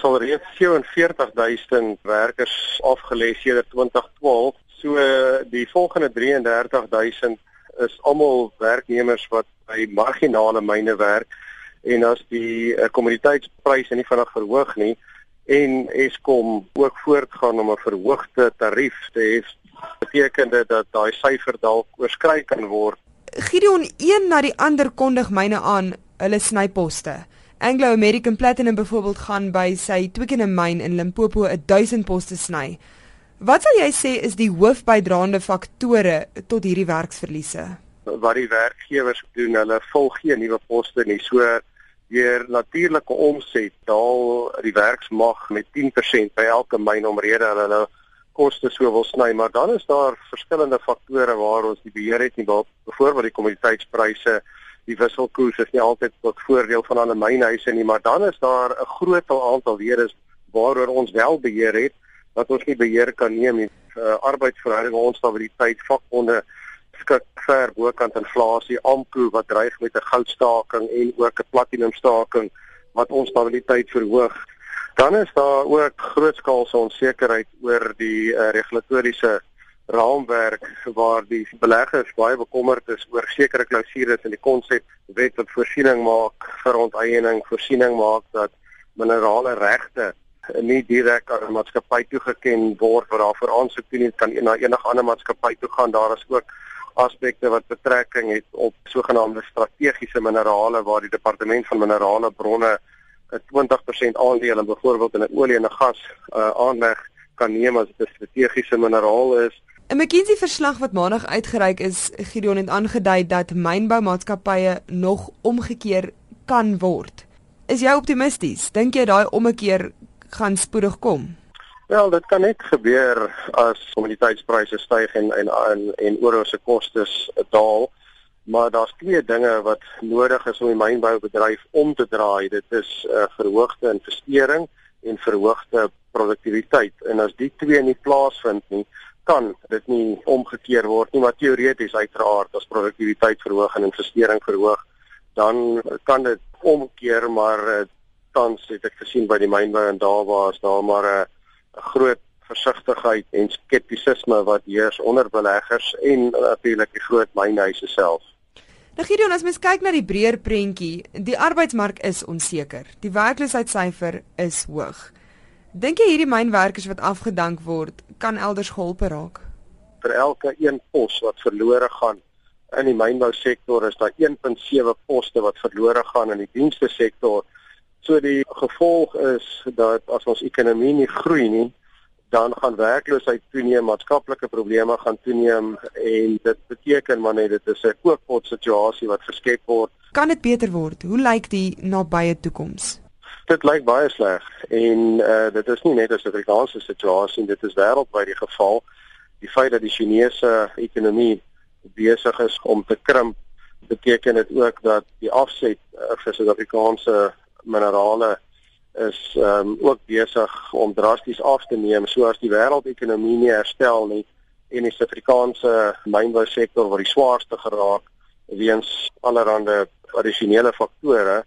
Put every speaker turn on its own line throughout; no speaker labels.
sal reeds 47000 werkers afgelê sedert 2012. So die volgende 33000 is almal werknemers wat by marginale myne werk en as die uh, kommoditeitspryse nie vinnig verhoog nie en Eskom ook voortgaan om 'n verhoogde tarief te hê, beteken dit dat daai syfer dalk oorskry kan word.
Gideon een na die ander kondig myne aan hulle snyposte. Anglo American Platinum byvoorbeeld gaan by sy Twickenham myn in Limpopo 1000 poste sny. Wat sal jy sê is die hoofbydraende faktore tot hierdie werksverliese?
Wat die werkgewers doen, hulle volg geen nuwe poste nie. So deur natuurlike omset daal die werksmag met 10% by elke myn omrede hulle hulle koste so wil sny maar dan is daar verskillende faktore waar ons die beheer het nie byvoorbeeld die kommoditeitspryse die wisselkoers is nie altyd tot voordeel van alle mynhuise nie maar dan is daar 'n groot aantal redes waaroor ons wel beheer het wat ons nie beheer kan neem nie uh, arbeidsverhoudinge onstabiliteit vakbonde skik ver bokant inflasie, AMKU wat dreig met 'n goudstaking en ook 'n platinumstaking wat ons stabiliteit verhoog. Dan is daar ook grootskaalse onsekerheid oor die uh, regulatoriese raamwerk waar die beleggers baie bekommerd is oor sekere klousules in die konsep wet wat voorsiening maak vir onteiening, voorsiening maak dat minerale regte nie direk aan 'n maatskappy toegeken word wat daarvoor aansoek doen nie kan na enige ander maatskappy toe gaan daar is ook aspekte wat betrekking het op sogenaamde strategiese minerale waar die departement van minerale bronne 'n 20% aandeel in byvoorbeeld in 'n olie en 'n gas uh, aanleg kan neem as dit 'n strategiese mineraal is.
'n McKinsey verslag wat maandag uitgereik is, Gideon het aangedui dat mynboumaatskappye nog omgekeer kan word. Is jy optimisties? Dink jy daai ommekeer gaan spoedig kom?
Wel, dit kan net gebeur as kommoditeitspryse styg en en en, en oor se kostes daal. Maar daar's twee dinge wat nodig is om die mynboubedryf om te draai. Dit is 'n uh, verhoogde investering en verhoogde produktiwiteit. En as die twee nie plaasvind nie, kan dit nie omgekeer word nie, maar teoreties uiteraard as produktiwiteit verhoog en investering verhoog, dan kan dit omkeer, maar uh, tans het ek gesien by die mynbou en daar was daar maar 'n uh, groot versigtigheid en skeptisisme wat heers onder beleggers en natuurlik die groot mynhuise self.
Nou Gideon, as mens kyk na die breër prentjie, die arbeidsmark is onseker. Die werkloosheidssyfer is hoog. Dink jy hierdie mynwerkers wat afgedank word, kan elders gehelp raak?
Vir elke een pos wat verlore gaan in die mynbou sektor is daar 1.7 poste wat verlore gaan in die dienste sektor So die gevolg is dat as ons ekonomie nie groei nie, dan gaan werkloosheid toeneem, maatskaplike probleme gaan toeneem en dit beteken maar net dit is 'n kookpot situasie wat geskep word.
Kan dit beter word? Hoe lyk die nabye toekoms?
Dit lyk baie sleg en uh dit is nie net 'n Suid-Afrikaanse situasie, dit is wêreldwyd die geval. Die feit dat die Chinese ekonomie besig is om te krimp, beteken dit ook dat die afset uh, vir Suid-Afrikaanse minerale is um, ook besig om drasties af te neem soos die wêreldekonomie nie herstel nie en die Suid-Afrikaanse mynbousektor word die swaarste geraak weens allerlei addisionele faktore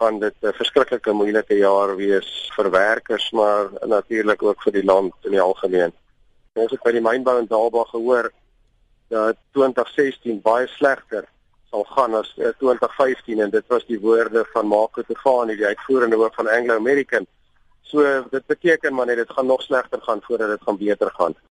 gaan dit 'n verskriklike moeilike jaar wees vir werkers maar natuurlik ook vir die land in die algemeen. Ons het by die mynbou in Dalba gehoor dat 2016 baie slegter sal gaan as uh, eh, 2015 en dit was die woorde van Marco Tefani die uitvoerende hoof van Anglo American. So dit beteken maar net dit gaan nog slegter gaan voordat dit gaan beter gaan.